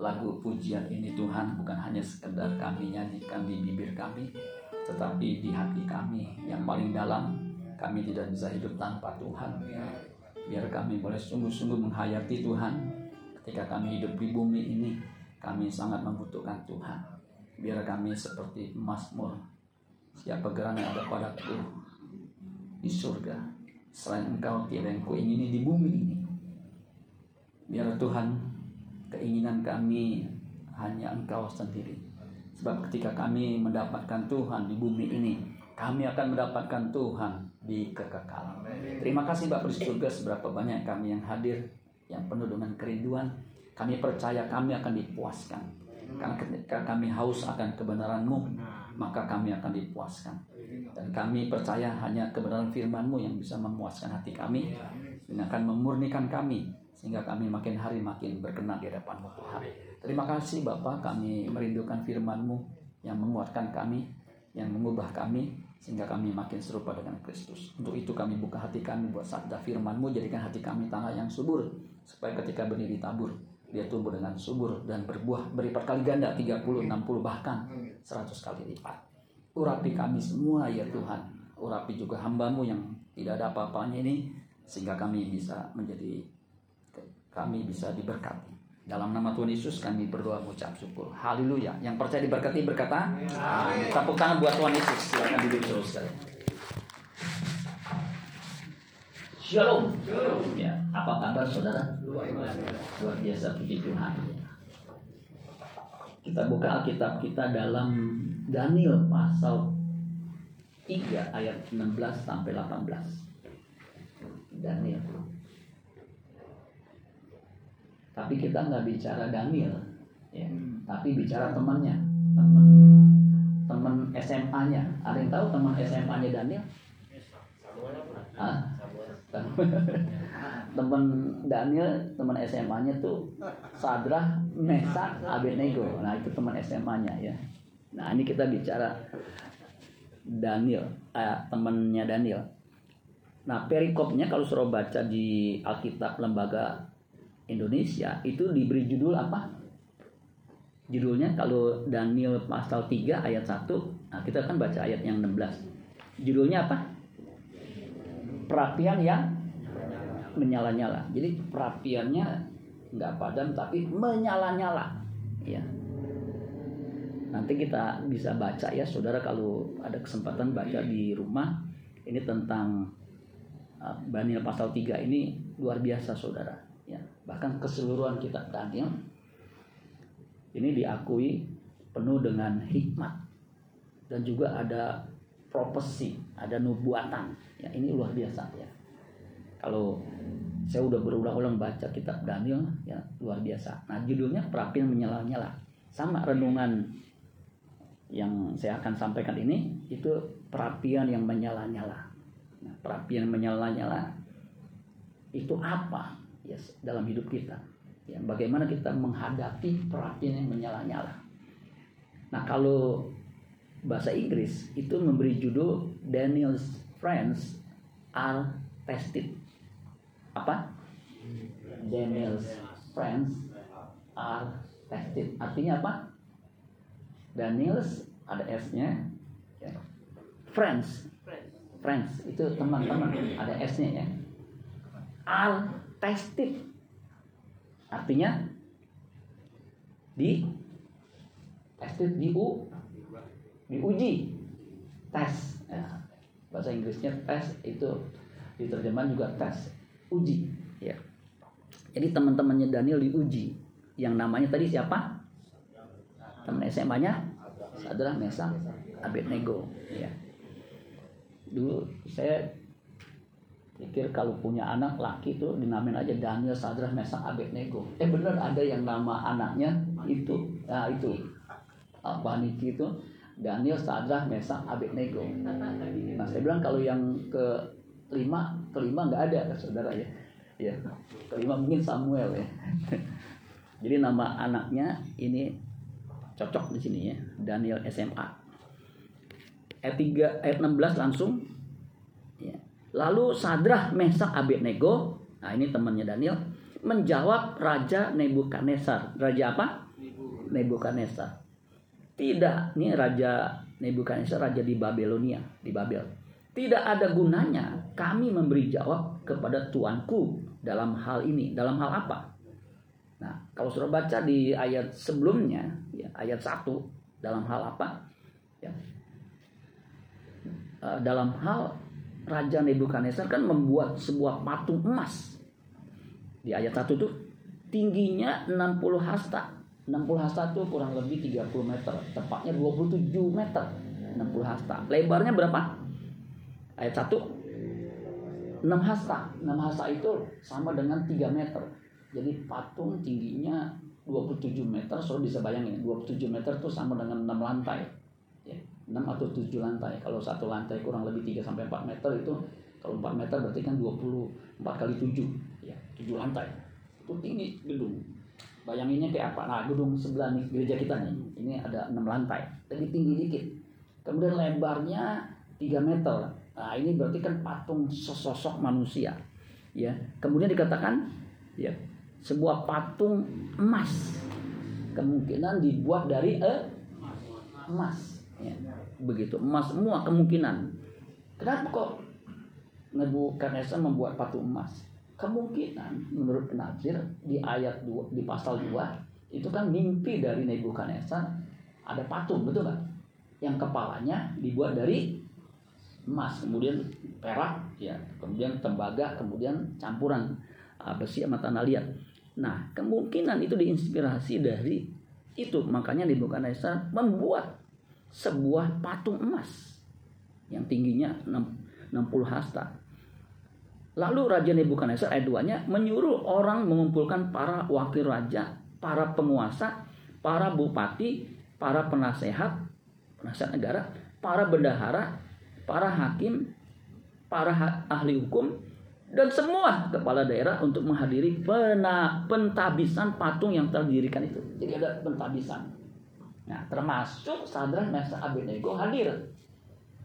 lagu pujian ini Tuhan bukan hanya sekedar kami nyanyikan di bibir kami tetapi di hati kami yang paling dalam kami tidak bisa hidup tanpa Tuhan. Biar kami boleh sungguh-sungguh menghayati Tuhan. Ketika kami hidup di bumi ini kami sangat membutuhkan Tuhan. Biar kami seperti Mazmur siapa gerangan ada padaku di surga selain engkau tiada yang kuingini di bumi ini. Biar Tuhan keinginan kami hanya engkau sendiri. Sebab ketika kami mendapatkan Tuhan di bumi ini kami akan mendapatkan Tuhan di kekekalan. Terima kasih Bapak di surga seberapa banyak kami yang hadir yang penuh dengan kerinduan. Kami percaya kami akan dipuaskan. Karena ketika kami haus akan kebenaranmu maka kami akan dipuaskan. Dan kami percaya hanya kebenaran firmanmu yang bisa memuaskan hati kami dan akan memurnikan kami sehingga kami makin hari makin berkenan di hadapanmu Tuhan. Terima kasih Bapak kami merindukan firman-Mu yang menguatkan kami, yang mengubah kami sehingga kami makin serupa dengan Kristus. Untuk itu kami buka hati kami buat sabda firman-Mu jadikan hati kami tanah yang subur supaya ketika benih ditabur dia tumbuh dengan subur dan berbuah beripat kali ganda 30, 60 bahkan 100 kali lipat. Urapi kami semua ya Tuhan. Urapi juga hambamu yang tidak ada apa-apanya ini sehingga kami bisa menjadi kami bisa diberkati. Dalam nama Tuhan Yesus kami berdoa mengucap syukur. Haleluya. Yang percaya diberkati berkata, Amin. Tepuk tangan buat Tuhan Yesus. Silakan duduk terus. Shalom. Shalom. Ya, apa kabar saudara? Luar biasa puji Tuhan. Kita buka Alkitab kita dalam Daniel pasal 3 ayat 16 sampai 18. Daniel. Tapi kita nggak bicara Daniel, ya. Tapi bicara temannya, teman teman SMA-nya. Ada yang tahu teman SMA-nya Daniel? Teman Daniel, teman SMA-nya tuh Sadrah, Mesak, Abednego. Nah itu teman SMA-nya ya. Nah ini kita bicara Daniel, eh, temannya Daniel. Nah perikopnya kalau suruh baca di Alkitab Lembaga Indonesia itu diberi judul apa? Judulnya kalau Daniel pasal 3 ayat 1, nah kita kan baca ayat yang 16. Judulnya apa? Perapian yang menyala-nyala. Jadi perapiannya nggak padam tapi menyala-nyala. Ya. Nanti kita bisa baca ya, saudara kalau ada kesempatan baca di rumah. Ini tentang uh, Daniel pasal 3 ini luar biasa saudara. Bahkan keseluruhan kitab Daniel ini diakui penuh dengan hikmat dan juga ada profesi, ada nubuatan. Ya, ini luar biasa ya. Kalau saya udah berulang-ulang baca kitab Daniel, ya luar biasa. Nah, judulnya perapian menyala-nyala. Sama renungan yang saya akan sampaikan ini itu perapian yang menyala-nyala. Nah, perapian menyala-nyala itu apa ya dalam hidup kita? Ya, bagaimana kita menghadapi perapian yang menyala-nyala? Nah, kalau bahasa Inggris itu memberi judul Daniel's Friends are Tested. Apa? Daniel's Friends are Tested. Artinya apa? Daniel's ada S-nya. Ya. Friends. Friends itu teman-teman ada S-nya ya. Are tested. Artinya? Di? Tested di u? Diuji tes. Ya. bahasa Inggrisnya tes itu diterjemahkan juga tes. Uji. Ya. Jadi teman-temannya Daniel diuji yang namanya tadi siapa? Teman SMA-nya adalah Mesa Abednego. Ya. Dulu saya pikir kalau punya anak laki tuh dinamain aja Daniel Sadrah Mesak Abednego eh bener ada yang nama anaknya itu nah itu Pak Niki itu Daniel, Sadrah, Mesak, Abednego. Nah saya bilang kalau yang ke lima, kelima nggak ada saudara ya. Ya, kelima mungkin Samuel ya. Jadi nama anaknya ini cocok di sini ya, Daniel SMA. Ayat 3 ayat 16 langsung. Lalu Sadrah, Mesak, Abednego, nah ini temannya Daniel, menjawab Raja Nebukadnezar. Raja apa? Nebukadnezar. Tidak, ini Raja Nebukadnezar raja di Babelonia, di Babel. Tidak ada gunanya kami memberi jawab kepada tuanku dalam hal ini. Dalam hal apa? Nah, kalau sudah baca di ayat sebelumnya, ya, ayat 1, dalam hal apa? Ya. Eh, dalam hal Raja Nebukadnezar kan membuat sebuah patung emas. Di ayat 1 itu tingginya 60 hasta. 60 hasta itu kurang lebih 30 meter. Tepatnya 27 meter. 60 hasta. Lebarnya berapa? Ayat 1 6 hasta. 6 hasta itu sama dengan 3 meter. Jadi patung tingginya 27 meter, Saudara bisa bayangin 27 meter itu sama dengan 6 lantai. Ya, 6 atau 7 lantai. Kalau satu lantai kurang lebih 3 sampai 4 meter itu kalau 4 meter berarti kan 24 kali 7. Ya, 7 lantai. Itu tinggi gedung. Bayanginnya kayak apa? Nah, gedung sebelah nih, gereja kita nih. Ini ada 6 lantai. Jadi tinggi dikit. Kemudian lebarnya 3 meter. Nah, ini berarti kan patung sesosok manusia. Ya. Kemudian dikatakan ya, sebuah patung emas kemungkinan dibuat dari eh, emas ya. Begitu. Emas semua kemungkinan. Kenapa kok Nebukadnezar membuat patung emas? Kemungkinan menurut penafsir di ayat 2 di pasal 2 itu kan mimpi dari Nebukadnezar ada patung betul kan yang kepalanya dibuat dari emas kemudian perak ya kemudian tembaga kemudian campuran ah, besi sama tanah liat. Nah, kemungkinan itu diinspirasi dari itu. Makanya Nebukadnezar membuat sebuah patung emas yang tingginya 60 hasta. Lalu Raja Nebukadnezar ayat 2-nya menyuruh orang mengumpulkan para wakil raja, para penguasa, para bupati, para penasehat, penasehat negara, para bendahara, para hakim, para ahli hukum, dan semua kepala daerah untuk menghadiri pena, pentabisan patung yang telah didirikan itu. Jadi ada pentabisan. Nah, termasuk Sadrah, Mesa, Abednego hadir.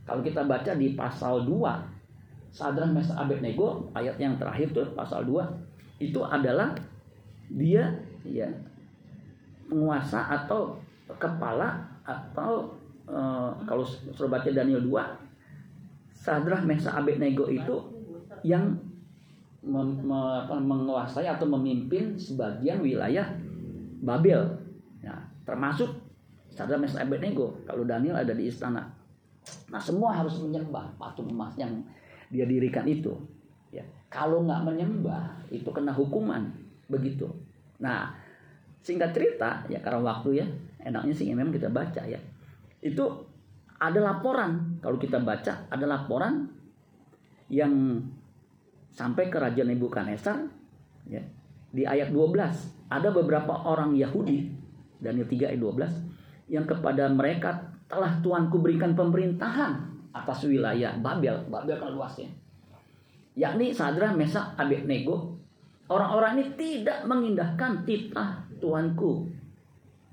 Kalau kita baca di pasal 2, Sadrah, Mesa, Abednego ayat yang terakhir tuh pasal 2 itu adalah dia ya penguasa atau kepala atau uh, kalau suruh baca Daniel 2 Sadrah, Mesa, Abednego itu yang mem, me, apa, menguasai atau memimpin sebagian wilayah Babel. Ya, termasuk Sadar Mesak Abednego. Kalau Daniel ada di istana. Nah semua harus menyembah patung emas yang dia dirikan itu. Ya, kalau nggak menyembah itu kena hukuman begitu. Nah singkat cerita ya karena waktu ya enaknya sih memang kita baca ya itu ada laporan kalau kita baca ada laporan yang sampai ke Raja Nebukadnezar ya. Di ayat 12 ada beberapa orang Yahudi Daniel 3 ayat 12 yang kepada mereka telah Tuanku berikan pemerintahan atas wilayah Babel. Babel kan luasnya. Yakni Sadra, Mesa, Abednego. Orang-orang ini tidak mengindahkan titah Tuanku.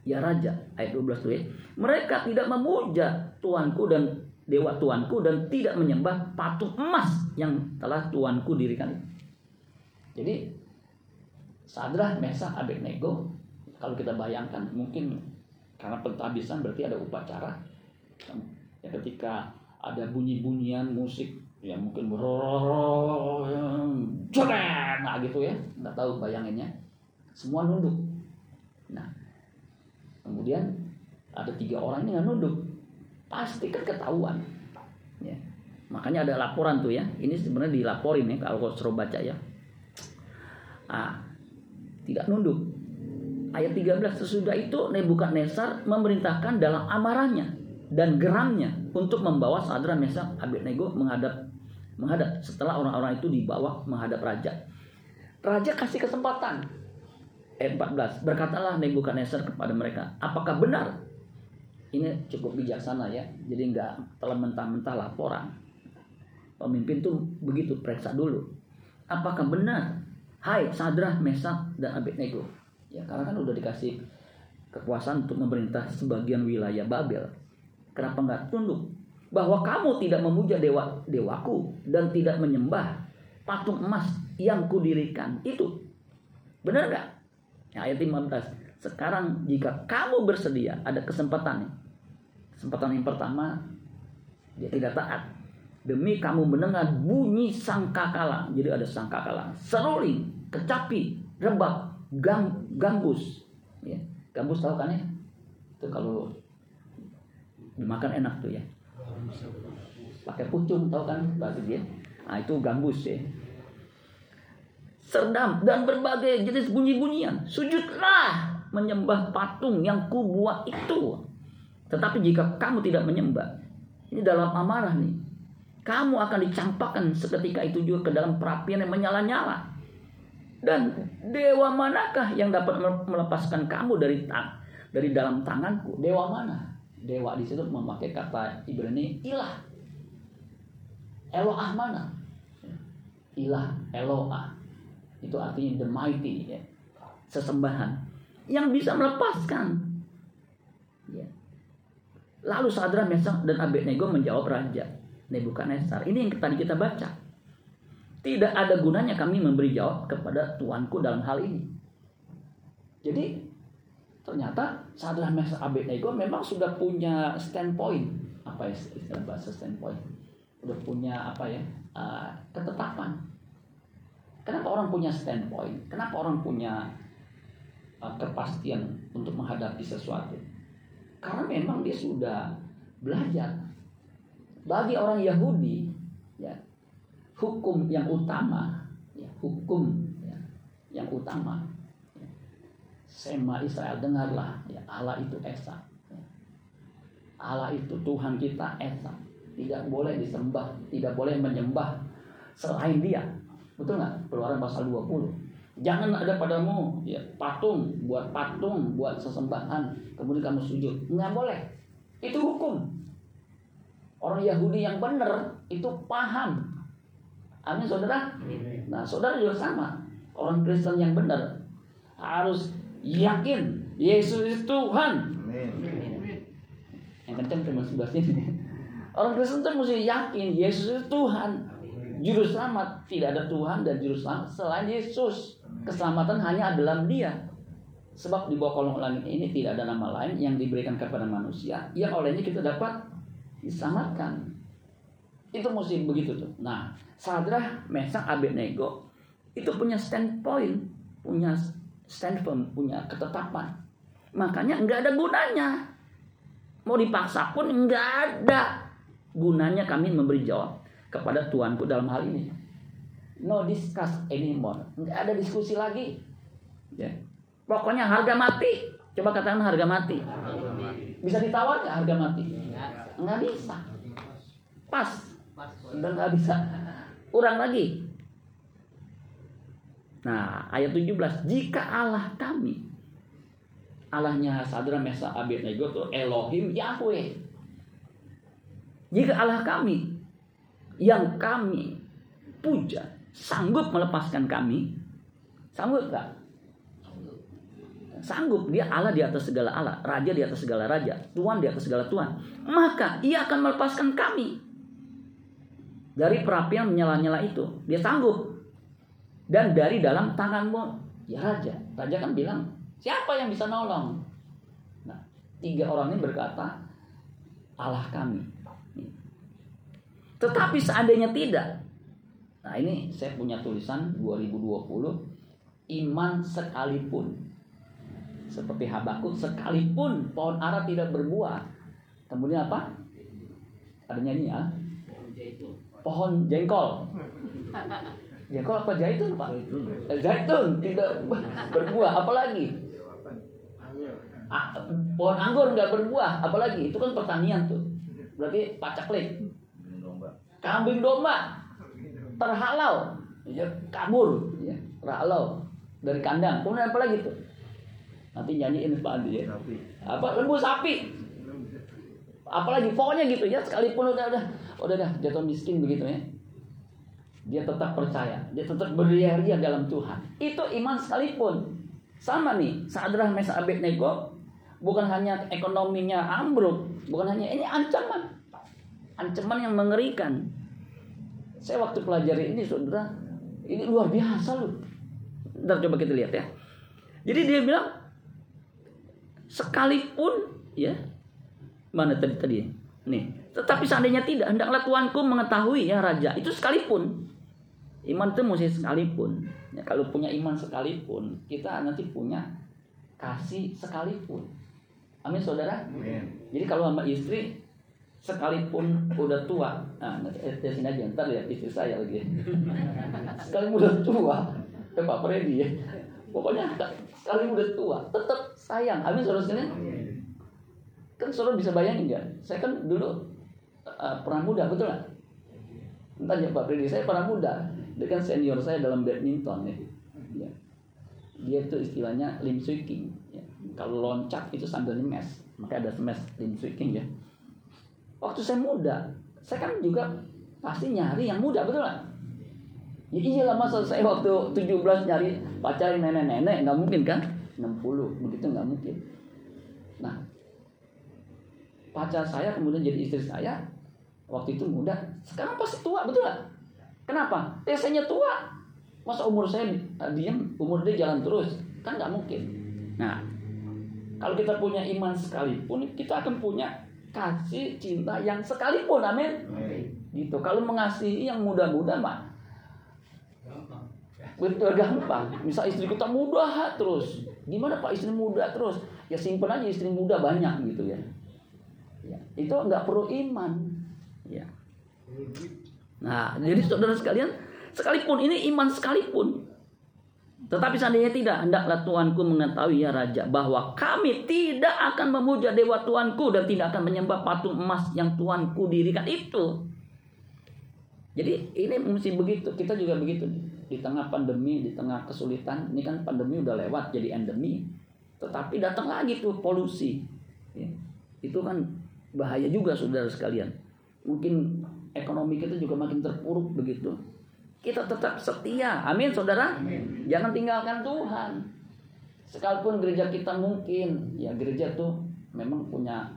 Ya Raja, ayat 12 tuh ya. Mereka tidak memuja Tuanku dan dewa tuanku dan tidak menyembah patung emas yang telah tuanku dirikan Jadi Sadrah, Mesa, Abednego kalau kita bayangkan mungkin karena pentabisan berarti ada upacara ya ketika ada bunyi-bunyian musik ya mungkin nah gitu ya nggak tahu bayanginnya semua nunduk nah kemudian ada tiga orang ini nggak nunduk pasti kan ketahuan. Ya. Makanya ada laporan tuh ya. Ini sebenarnya dilaporin ya kalau suruh baca ya. Ah, tidak nunduk. Ayat 13 sesudah itu Nebukadnezar memerintahkan dalam amarahnya dan geramnya untuk membawa Sadra Mesak Abednego menghadap menghadap setelah orang-orang itu dibawa menghadap raja. Raja kasih kesempatan. Ayat 14 berkatalah Nebukadnezar kepada mereka, "Apakah benar ini cukup bijaksana ya jadi nggak telah mentah-mentah laporan pemimpin tuh begitu periksa dulu apakah benar Hai Sadrah Mesak dan Abednego ya karena kan udah dikasih kekuasaan untuk memerintah sebagian wilayah Babel. Kenapa nggak tunduk? Bahwa kamu tidak memuja dewa dewaku dan tidak menyembah patung emas yang kudirikan itu. Benar nggak? Ayat 15 sekarang jika kamu bersedia ada kesempatan kesempatan yang pertama dia tidak taat. Demi kamu mendengar bunyi sangkakala. Jadi ada sangkakala. Seruling kecapi rebab gang, gambus. Ya gambus tahu kan ya itu kalau dimakan enak tuh ya. Pakai pucung tahu kan berarti dia. Nah itu gambus ya. Serdam dan berbagai jenis bunyi-bunyian. Sujudlah menyembah patung yang kubuat itu. Tetapi jika kamu tidak menyembah ini dalam amarah nih. Kamu akan dicampakkan seketika itu juga ke dalam perapian yang menyala-nyala dan dewa manakah yang dapat melepaskan kamu dari dari dalam tanganku? Dewa mana? Dewa di situ memakai kata Ibrani ilah. Eloah mana? Ilah Eloah. Itu artinya the mighty ya. sesembahan. Yang bisa melepaskan. Ya. lalu Sadra Mesak dan Abednego menjawab raja Nebukadnezar. Ini yang tadi kita baca tidak ada gunanya kami memberi jawab kepada tuanku dalam hal ini. Jadi ternyata Sadrah Mesak Abednego memang sudah punya standpoint. Apa ya istilah bahasa standpoint? Udah punya apa ya uh, ketetapan. Kenapa orang punya standpoint? Kenapa orang punya uh, kepastian untuk menghadapi sesuatu? Karena memang dia sudah belajar. Bagi orang Yahudi ya hukum yang utama ya hukum ya, yang utama Sema Israel dengarlah ya Allah itu Esa. Allah itu Tuhan kita Esa. Tidak boleh disembah, tidak boleh menyembah selain dia. Betul nggak? Keluaran pasal 20. Jangan ada padamu ya patung, buat patung, buat sesembahan, kemudian kamu sujud. Nggak boleh. Itu hukum. Orang Yahudi yang benar itu paham. Amin saudara? Nah saudara juga sama. Orang Kristen yang benar harus yakin Yesus itu Tuhan. Yang kencang cuma sebelah sini. Orang Kristen itu mesti yakin Yesus itu Tuhan. Juru selamat tidak ada Tuhan dan juru selamat selain Yesus. Keselamatan hanya dalam Dia. Sebab di bawah kolong langit ini tidak ada nama lain yang diberikan kepada manusia yang olehnya kita dapat diselamatkan. Itu mesti begitu tuh. Nah, Sadrah, Mesak, Abednego itu punya standpoint, punya stand firm, punya ketetapan. Makanya nggak ada gunanya. Mau dipaksa pun nggak ada gunanya kami memberi jawab kepada Tuanku dalam hal ini. No discuss anymore. Nggak ada diskusi lagi. Ya. Pokoknya harga mati. Coba katakan harga mati. Bisa ditawar nggak harga mati? Nggak bisa. Pas. Dan nggak bisa. Kurang lagi. Nah, ayat 17, jika Allah kami Allahnya Sadra Mesa Abednego itu Elohim Yahweh. Jika Allah kami yang kami puja sanggup melepaskan kami, sanggup gak? Sanggup, dia Allah di atas segala Allah, Raja di atas segala Raja, Tuhan di atas segala Tuhan. Maka ia akan melepaskan kami dari perapian menyala-nyala itu. Dia sanggup. Dan dari dalam tanganmu ya raja. Raja kan bilang siapa yang bisa nolong? Nah tiga orang ini berkata Allah kami. Tetapi seandainya tidak nah ini saya punya tulisan 2020 iman sekalipun seperti Habakuk sekalipun pohon ara tidak berbuah. Kemudian apa? Ada nyanyi ya pohon jengkol Ya kalau apa zaitun pak? Zaitun tidak berbuah, apalagi? Ah, pohon anggur nggak berbuah, apalagi? Itu kan pertanian tuh. Berarti pacaklik. Kambing domba terhalau, ya, kabur, ya, terhalau dari kandang. Kemudian apa lagi tuh? Nanti nyanyiin Pak Andi ya. Apa lembu sapi? Apalagi pokoknya gitu ya sekalipun udah udah udah dah jatuh miskin begitu ya. Dia tetap percaya dia tetap berria-ria dalam Tuhan. Itu iman sekalipun. Sama nih Sadrah Mesa Abednego bukan hanya ekonominya ambruk bukan hanya ini ancaman. Ancaman yang mengerikan. Saya waktu pelajari ini saudara ini luar biasa loh. Ntar coba kita lihat ya. Jadi dia bilang sekalipun ya Mana tadi tadi? Nih. Tetapi seandainya tidak, hendaklah Tuanku mengetahui ya raja. Itu sekalipun. Iman itu mesti sekalipun. Ya, kalau punya iman sekalipun, kita nanti punya kasih sekalipun. Amin saudara. Amin. Jadi kalau sama istri sekalipun udah tua, nah eh, di sini aja ntar lihat istri saya lagi. sekalipun udah tua, eh Pak Freddy ya. Pokoknya sekalipun udah tua, tetap sayang. Amin saudara sekalian. Kan saudara bisa bayangin nggak? Saya kan dulu uh, pernah muda, betul nggak? Entah ya Pak Freddy, saya pernah muda. Dia kan senior saya dalam badminton ya. ya. Dia itu istilahnya lim sweeping. Ya. Kalau loncat itu sambil nyemes. Makanya ada smash lim sweeping ya. Waktu saya muda, saya kan juga pasti nyari yang muda, betul nggak? Ya iyalah masa saya waktu 17 nyari pacar nenek-nenek, nggak mungkin kan? 60, begitu nggak mungkin. Nah, pacar saya kemudian jadi istri saya waktu itu muda. Sekarang pasti tua betul nggak? Kenapa? Tesnya tua. Masa umur saya uh, diam umur dia jalan terus? Kan nggak mungkin. Nah kalau kita punya iman sekalipun kita akan punya kasih cinta yang sekalipun amin. Gitu. Kalau mengasihi yang muda-muda mah betul gampang. Misal istri kita muda terus. Gimana pak istri muda terus? Ya simpen aja istri muda banyak gitu ya Ya, itu nggak perlu iman. Ya. Nah, jadi saudara sekalian, sekalipun ini iman sekalipun, tetapi seandainya tidak, hendaklah Tuanku mengetahui ya Raja bahwa kami tidak akan memuja dewa Tuanku dan tidak akan menyembah patung emas yang Tuanku dirikan itu. Jadi ini mesti begitu, kita juga begitu di tengah pandemi, di tengah kesulitan. Ini kan pandemi udah lewat jadi endemi, tetapi datang lagi tuh polusi. Ya. Itu kan bahaya juga saudara sekalian. Mungkin ekonomi kita juga makin terpuruk begitu. Kita tetap setia. Amin saudara. Amin. Jangan tinggalkan Tuhan. Sekalipun gereja kita mungkin ya gereja tuh memang punya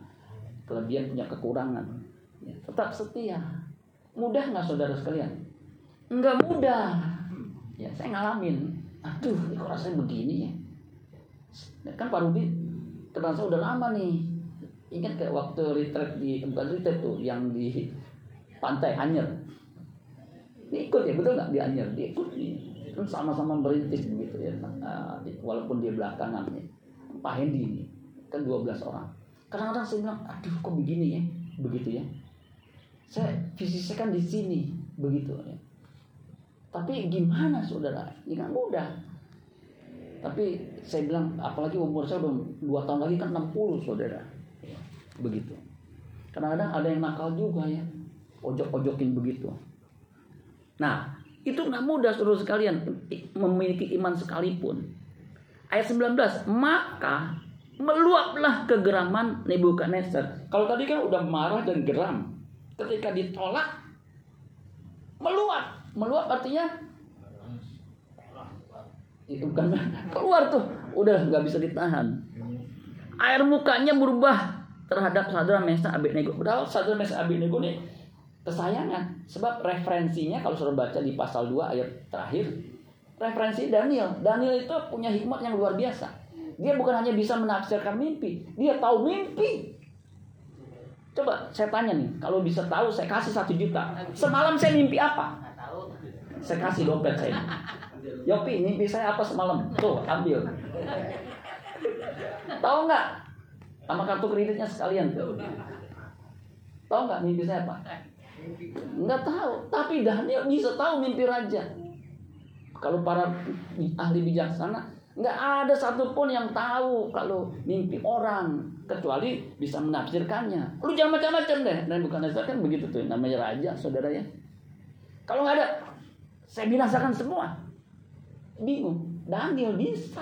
kelebihan punya kekurangan. Ya, tetap setia. Mudah nggak saudara sekalian? Enggak mudah. Ya saya ngalamin. Aduh, kok rasanya begini ya. Kan Pak Rubi kenal saya udah lama nih Ingat kayak waktu retreat di bukan retreat tuh yang di pantai Anyer. Dia ikut ya betul nggak di Anyer? Dia ikut nih. Kan sama-sama merintis begitu ya. Nah, walaupun dia belakangan ya. Pak Hendi ini kan 12 orang. Kadang-kadang saya bilang, aduh kok begini ya, begitu ya. Saya visi saya kan di sini, begitu ya. Tapi gimana saudara? Ya mudah. Tapi saya bilang, apalagi umur saya udah dua tahun lagi kan 60 saudara begitu. Kadang-kadang ada yang nakal juga ya. Ojok-ojokin begitu. Nah itu nggak mudah seluruh sekalian memiliki iman sekalipun. Ayat 19 maka meluaplah kegeraman Nebukadnezar kalau tadi kan udah marah dan geram ketika ditolak meluap. Meluap artinya itu kan keluar tuh udah nggak bisa ditahan. Air mukanya berubah terhadap Sadra Mesa Abednego. Padahal Sadra Mesa Abednego nih kesayangan. Sebab referensinya kalau sudah baca di pasal 2 ayat terakhir, referensi Daniel. Daniel itu punya hikmat yang luar biasa. Dia bukan hanya bisa menafsirkan mimpi, dia tahu mimpi. Coba saya tanya nih, kalau bisa tahu saya kasih satu juta. Semalam saya mimpi apa? Saya kasih dompet saya. Yopi, mimpi saya apa semalam? Tuh, ambil. Tahu nggak? Sama kartu kreditnya sekalian tuh. Tahu nggak mimpi saya apa? Nggak tahu. Tapi Daniel bisa tahu mimpi raja. Kalau para ahli bijaksana, nggak ada satupun yang tahu kalau mimpi orang kecuali bisa menafsirkannya. Lu jangan macam-macam deh. Dan bukan dasar kan begitu tuh namanya raja, saudara ya. Kalau nggak ada, saya binasakan semua. Bingung. Daniel bisa.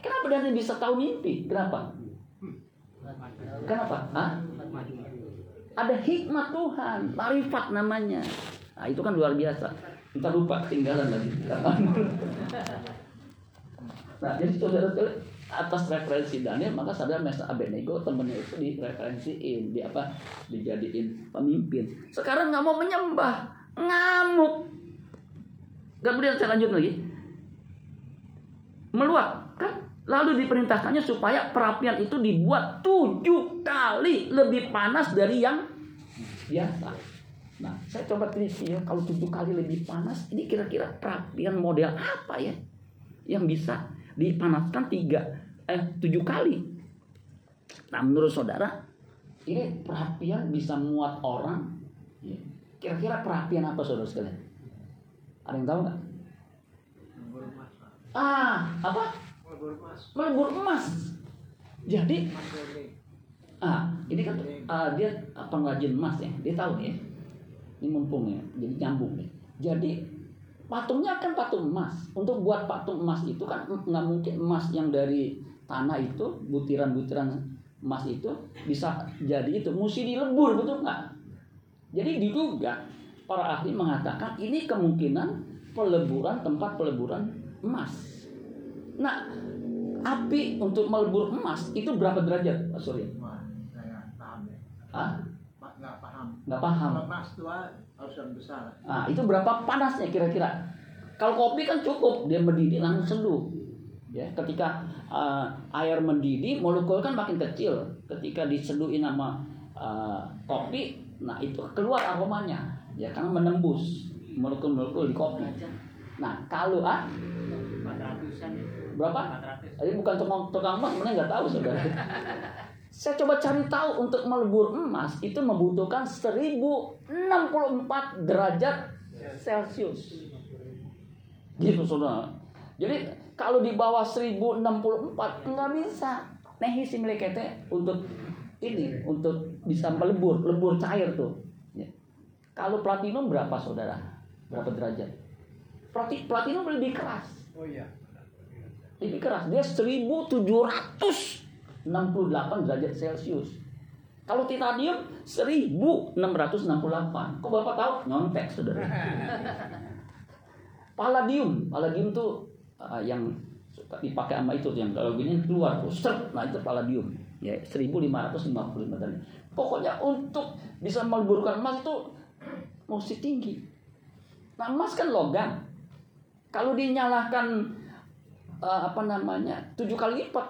Kenapa Daniel bisa tahu mimpi? Kenapa? Kenapa? Hah? Ada hikmat Tuhan, marifat namanya. Nah, itu kan luar biasa. Kita lupa ketinggalan lagi. Nah, jadi saudara-saudara atas referensi Daniel maka sadar Mesa Abednego temennya itu direferensiin, di apa? Dijadiin pemimpin. Sekarang nggak mau menyembah, ngamuk. Kemudian saya lanjut lagi. Meluap, kan? Lalu diperintahkannya supaya perapian itu dibuat tujuh kali lebih panas dari yang biasa. Nah, saya coba teliti ya, kalau tujuh kali lebih panas, ini kira-kira perapian model apa ya yang bisa dipanaskan tiga eh tujuh kali. Nah menurut saudara ini perapian bisa muat orang. Ya. Kira-kira perapian apa saudara sekalian? Ada yang tahu nggak? Ah apa? Melebur emas. Jadi ah ini kan uh, dia pengrajin emas ya. Dia tahu ya. Ini mumpung ya. Jadi nyambung ya. Jadi patungnya kan patung emas. Untuk buat patung emas itu kan nggak mungkin emas yang dari tanah itu butiran-butiran emas itu bisa jadi itu mesti dilebur betul nggak? Jadi diduga para ahli mengatakan ini kemungkinan peleburan tempat peleburan emas. Nah, api untuk melebur emas itu berapa derajat, Pak Surya? Ah? Nggak paham. Nggak paham. Emas tua harus yang besar. Nah, itu berapa panasnya kira-kira? Kalau kopi kan cukup, dia mendidih langsung seduh. Ya, ketika uh, air mendidih, molekul kan makin kecil. Ketika diseduhin sama uh, kopi, nah itu keluar aromanya. Ya, karena menembus molekul-molekul di kopi. Nah, kalau ah, 400-an itu. Berapa? 400. Ini bukan tukang tukang emas, mana nggak tahu saudara. Saya coba cari tahu untuk melebur emas itu membutuhkan 1064 derajat Celcius. Gitu saudara. Jadi kalau di bawah 1064 nggak bisa. Nehi si melekete untuk ini untuk bisa melebur, lebur cair tuh. Ya. Kalau platinum berapa saudara? Berapa derajat? Plati- Platinum lebih keras Oh iya. Lebih keras. Dia 1768 derajat Celcius. Kalau titanium 1668. Kok Bapak tahu? Nyontek, Saudara. Palladium, palladium tuh uh, yang suka dipakai sama itu yang kalau gini keluar tuh, seret. nah itu palladium. Ya, 1555 tadi. Pokoknya untuk bisa meleburkan emas itu mesti tinggi. Nah, emas kan logam. Kalau dinyalakan eh, apa namanya tujuh kali lipat.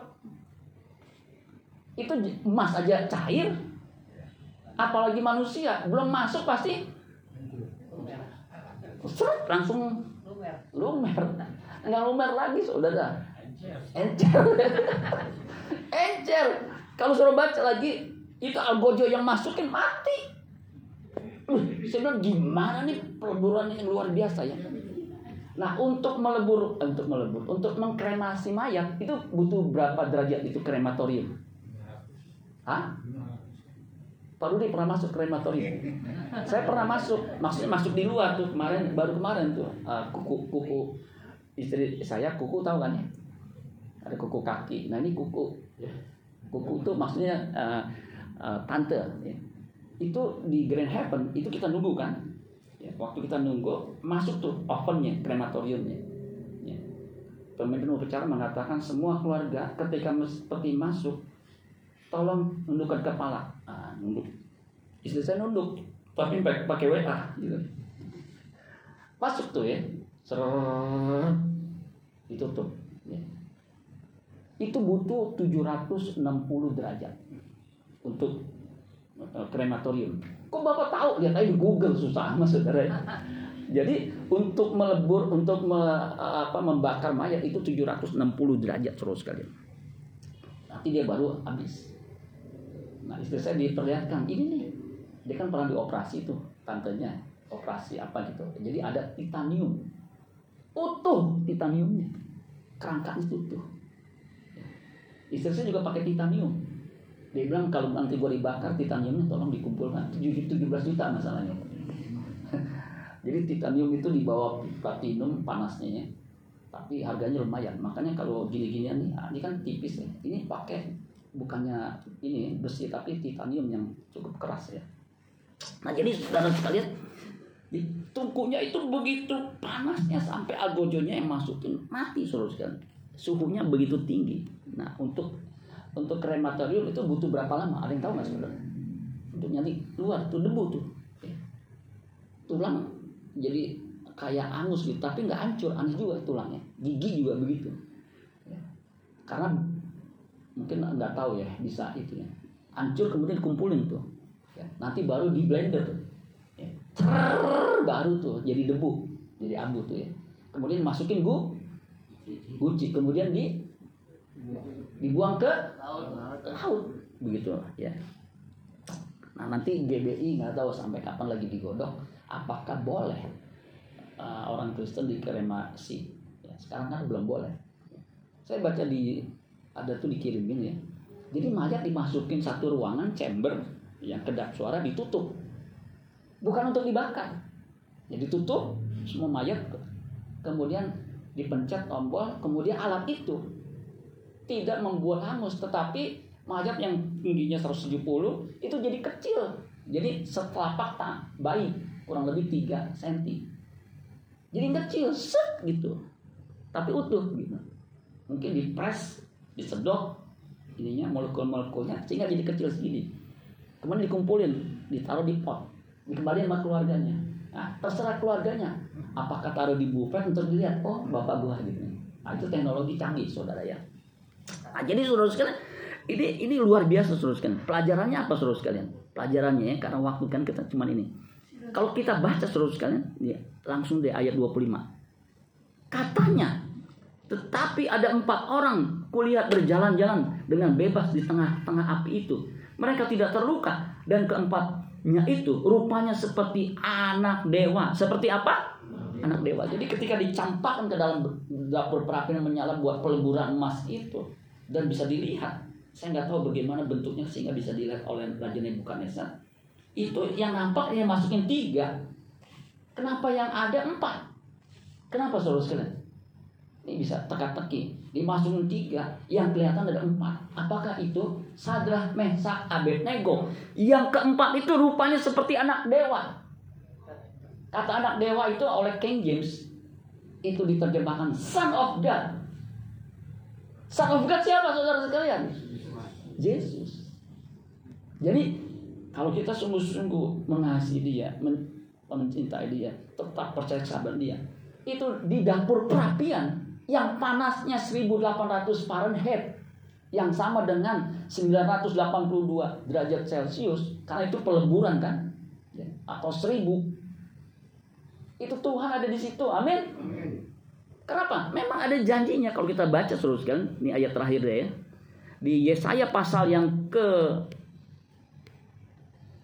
Itu emas aja cair. Apalagi manusia belum masuk pasti seret, langsung lumer. nggak lumer lagi saudara encer. Encer. Kalau suruh baca lagi itu algojo yang masukin mati. Uh, saya bilang gimana nih peleburan yang luar biasa ya Nah, untuk melebur, eh, untuk melebur, untuk mengkremasi mayat itu butuh berapa derajat itu krematorium? Hah? Pak Rudi pernah masuk krematorium? Saya pernah masuk, maksudnya masuk di luar tuh kemarin, baru kemarin tuh uh, kuku kuku istri saya kuku tahu kan ya? Ada kuku kaki. Nah ini kuku, kuku itu maksudnya uh, uh, tante. Ya. Itu di Grand Heaven itu kita nunggu kan? Ya, waktu kita nunggu masuk tuh ovennya, krematoriumnya. Ya. Pemimpin upacara mengatakan semua keluarga ketika peti masuk, tolong nundukkan kepala. Ah, nunduk. Istri saya nunduk, tapi pakai WA gitu. Masuk tuh ya, ser ditutup. Ya. Itu butuh 760 derajat untuk eh, krematorium. Kok Bapak tahu? Lihat aja di Google susah mas saudara. Jadi untuk melebur, untuk me- apa, membakar mayat itu 760 derajat terus sekalian. Nanti dia baru habis. Nah istri saya diperlihatkan ini nih, dia kan pernah dioperasi tuh tantenya, operasi apa gitu. Jadi ada titanium, utuh titaniumnya, kerangkanya utuh. Istri saya juga pakai titanium. Dia bilang kalau nanti gue dibakar titaniumnya tolong dikumpulkan 7 17 juta masalahnya. Jadi titanium itu di bawah platinum panasnya ya. Tapi harganya lumayan. Makanya kalau gini-ginian nih, ah, ini kan tipis ya. Ini pakai bukannya ini besi tapi titanium yang cukup keras ya. Nah jadi saudara sekalian, di tungkunya itu begitu panasnya sampai algojonya yang masukin mati saudara sekalian. Suhunya begitu tinggi. Nah untuk untuk krematorium itu butuh berapa lama? Ada yang tahu nggak saudara? Untuk nyari keluar tuh debu tuh. Ya. Tulang jadi kayak angus gitu, tapi nggak hancur, aneh juga tulangnya. Gigi juga begitu. Ya. Karena mungkin nggak tahu ya bisa itu ya. Hancur kemudian dikumpulin tuh. Ya. Nanti baru di blender tuh. Cerrrr, baru tuh jadi debu, jadi abu tuh ya. Kemudian masukin gu, guci, kemudian di dibuang ke laut. begitu ya. Nah nanti GBI nggak tahu sampai kapan lagi digodok apakah boleh uh, orang Kristen dikremasi? Ya, sekarang kan belum boleh. Saya baca di ada tuh dikirimin ya. Jadi mayat dimasukin satu ruangan chamber yang kedap suara ditutup. Bukan untuk dibakar. Jadi tutup semua mayat kemudian dipencet tombol kemudian alat itu tidak membuat hangus tetapi mayat yang tingginya 170 itu jadi kecil. Jadi setelapak tak bayi kurang lebih 3 cm jadi kecil set gitu. Tapi utuh gitu. Mungkin dipres disedot ininya molekul-molekulnya sehingga jadi kecil segini. Kemudian dikumpulin ditaruh di pot dikembalikan sama keluarganya. Nah terserah keluarganya. Apakah taruh di bufet untuk dilihat oh bapak gua gitu. Nah, itu teknologi canggih saudara ya Nah, jadi saudara sekalian, ini ini luar biasa saudara sekalian. Pelajarannya apa saudara sekalian? Pelajarannya ya, karena waktu kan kita cuma ini. Kalau kita baca saudara sekalian, ya, langsung di ayat 25. Katanya, tetapi ada empat orang kulihat berjalan-jalan dengan bebas di tengah-tengah api itu. Mereka tidak terluka dan keempatnya itu rupanya seperti anak dewa. Seperti apa? Anak dewa. Jadi ketika dicampakkan ke dalam dapur perapian menyala buat peleburan emas itu, dan bisa dilihat. Saya nggak tahu bagaimana bentuknya sehingga bisa dilihat oleh Raja Nebukadnezar. Itu yang nampak yang masukin tiga. Kenapa yang ada empat? Kenapa saudara sekalian? Ini bisa teka-teki. Dimasukin tiga, yang kelihatan ada empat. Apakah itu Sadrah, Mesak, Abednego? Yang keempat itu rupanya seperti anak dewa. Kata anak dewa itu oleh King James itu diterjemahkan Son of God. Of God siapa saudara sekalian? Yesus. Jadi kalau kita sungguh-sungguh mengasihi dia, men mencintai dia, tetap percaya sahabat dia, itu di dapur perapian yang panasnya 1800 Fahrenheit yang sama dengan 982 derajat Celcius karena itu peleburan kan ya, atau 1000 itu Tuhan ada di situ amin Kenapa? Memang ada janjinya kalau kita baca terus kan. Ini ayat terakhir ya. Di Yesaya pasal yang ke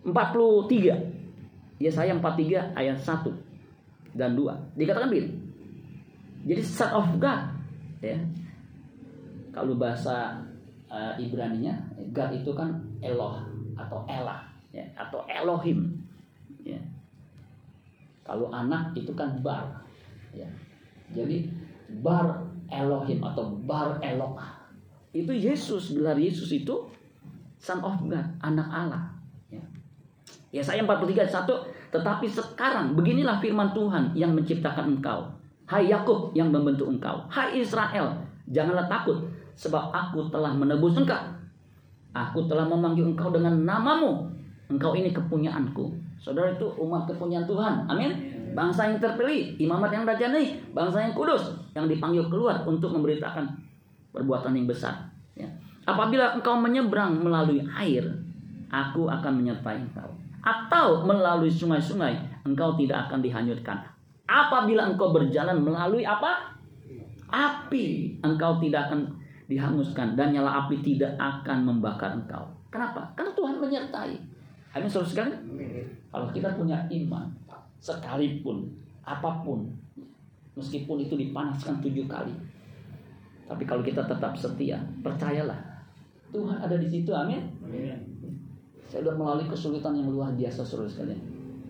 43. Yesaya 43 ayat 1 dan 2. Dikatakan begini. Jadi son of God ya. Kalau bahasa uh, Ibrani-nya God itu kan Eloh atau Elah ya, atau Elohim ya. Kalau anak itu kan Bar ya. Jadi Bar Elohim atau Bar Eloah. Itu Yesus gelar Yesus itu Son of God anak Allah. Ya. ya saya 43 satu tetapi sekarang beginilah firman Tuhan yang menciptakan engkau. Hai Yakub yang membentuk engkau. Hai Israel janganlah takut sebab aku telah menebus engkau. Aku telah memanggil engkau dengan namamu. Engkau ini kepunyaanku saudara itu umat kepunyaan Tuhan amin bangsa yang terpilih imamat yang rajani bangsa yang kudus yang dipanggil keluar untuk memberitakan perbuatan yang besar. Ya. Apabila engkau menyeberang melalui air, aku akan menyertai engkau. Atau melalui sungai-sungai, engkau tidak akan dihanyutkan. Apabila engkau berjalan melalui apa? Api, engkau tidak akan dihanguskan dan nyala api tidak akan membakar engkau. Kenapa? Karena Tuhan menyertai. Amin saudara sekali. Kalau kita punya iman, sekalipun apa pun, meskipun itu dipanaskan tujuh kali, tapi kalau kita tetap setia, percayalah Tuhan ada di situ. Amin. Saya sudah melalui kesulitan yang luar biasa saudara sekalian.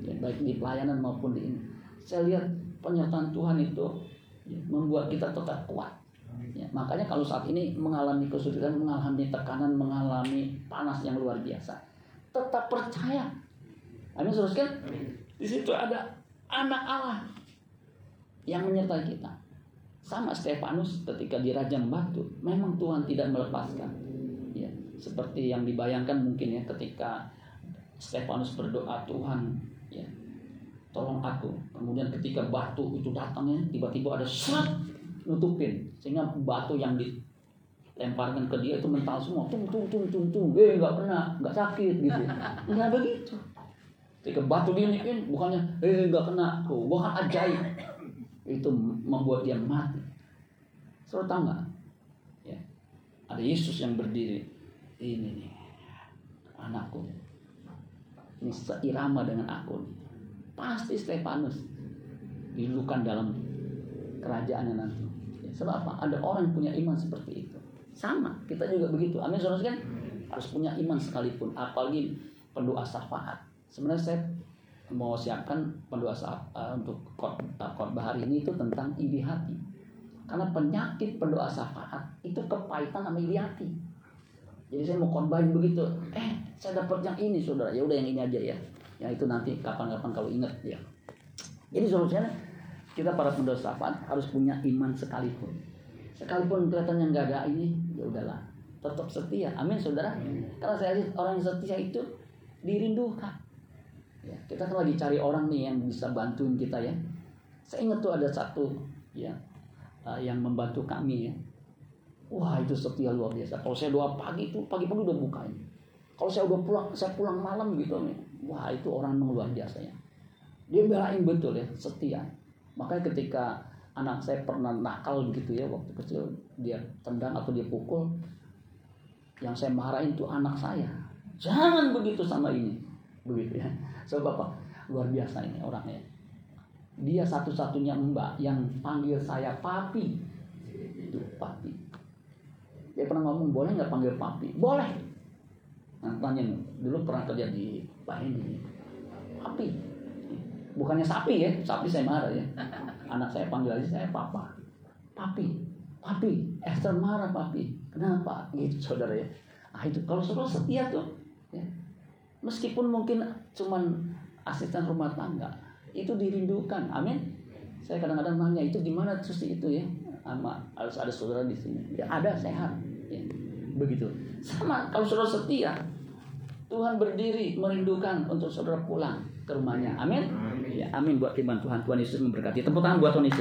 Ya, baik di pelayanan maupun di ini. Saya lihat penyertaan Tuhan itu ya, membuat kita tetap kuat. Ya, makanya kalau saat ini mengalami kesulitan, mengalami tekanan, mengalami panas yang luar biasa, tetap percaya Amin saudara. Di situ ada anak Allah yang menyertai kita. Sama Stefanus ketika dirajam batu, memang Tuhan tidak melepaskan. Ya, seperti yang dibayangkan mungkin ya ketika Stefanus berdoa Tuhan, ya, tolong aku. Kemudian ketika batu itu datangnya, tiba-tiba ada serat nutupin sehingga batu yang dilemparkan ke dia itu mental semua, tung tung tung tung tung, eh nggak pernah, nggak sakit gitu. Nggak begitu. Ketika batu diunikin, bukannya eh nggak kena, tuh, bukan ajaib itu membuat dia mati. Saudara tahu nggak? Ya, ada Yesus yang berdiri. Ini nih, anakku. Ini seirama dengan aku. Pasti Stefanus dilukan dalam kerajaannya nanti. Ya, sebab apa? Ada orang yang punya iman seperti itu. Sama, kita juga begitu. Amin, saudara kan? Harus punya iman sekalipun. Apalagi pendoa syafaat. Sebenarnya saya mau siapkan pendoa uh, untuk khotbah hari ini itu tentang iri hati. Karena penyakit pendoa syafaat itu kepahitan sama iri hati. Jadi saya mau khotbahin begitu. Eh, saya dapat yang ini saudara. Ya udah yang ini aja ya. Yang itu nanti kapan-kapan kalau ingat ya. Jadi solusinya kita para pendoa syafaat harus punya iman sekalipun. Sekalipun kelihatannya nggak ada ini, ya udahlah. Tetap setia. Amin saudara. Karena saya lihat orang yang setia itu dirindukan Ya, kita kan lagi cari orang nih yang bisa bantuin kita ya. Saya ingat tuh ada satu ya uh, yang membantu kami ya. Wah itu setia luar biasa. Kalau saya doa pagi itu pagi-pagi udah bukain. Kalau saya udah pulang, saya pulang malam gitu nih. Wah itu orang luar biasa ya. Dia belain betul ya, setia. Makanya ketika anak saya pernah nakal gitu ya waktu kecil dia tendang atau dia pukul, yang saya marahin itu anak saya. Jangan begitu sama ini, begitu ya. Sebab apa? Luar biasa ini orangnya. Dia satu-satunya mbak yang panggil saya papi. Itu papi. Dia pernah ngomong, boleh nggak panggil papi? Boleh. Nah, tanya dulu pernah kerja di Pak ini. Papi. Bukannya sapi ya, sapi saya marah ya. Anak saya panggil aja saya papa. Papi. Papi. Esther marah papi. Kenapa? Gitu saudara ya. Ah itu kalau saudara setia tuh. Ya meskipun mungkin cuman asisten rumah tangga itu dirindukan amin saya kadang-kadang nanya itu gimana terus itu ya sama harus ada saudara di sini ya ada sehat ya. begitu sama kalau saudara setia Tuhan berdiri merindukan untuk saudara pulang ke rumahnya amin ya amin. Buat firman Tuhan. Tuhan Yesus memberkati. Tepuk tangan buat Tuhan Yesus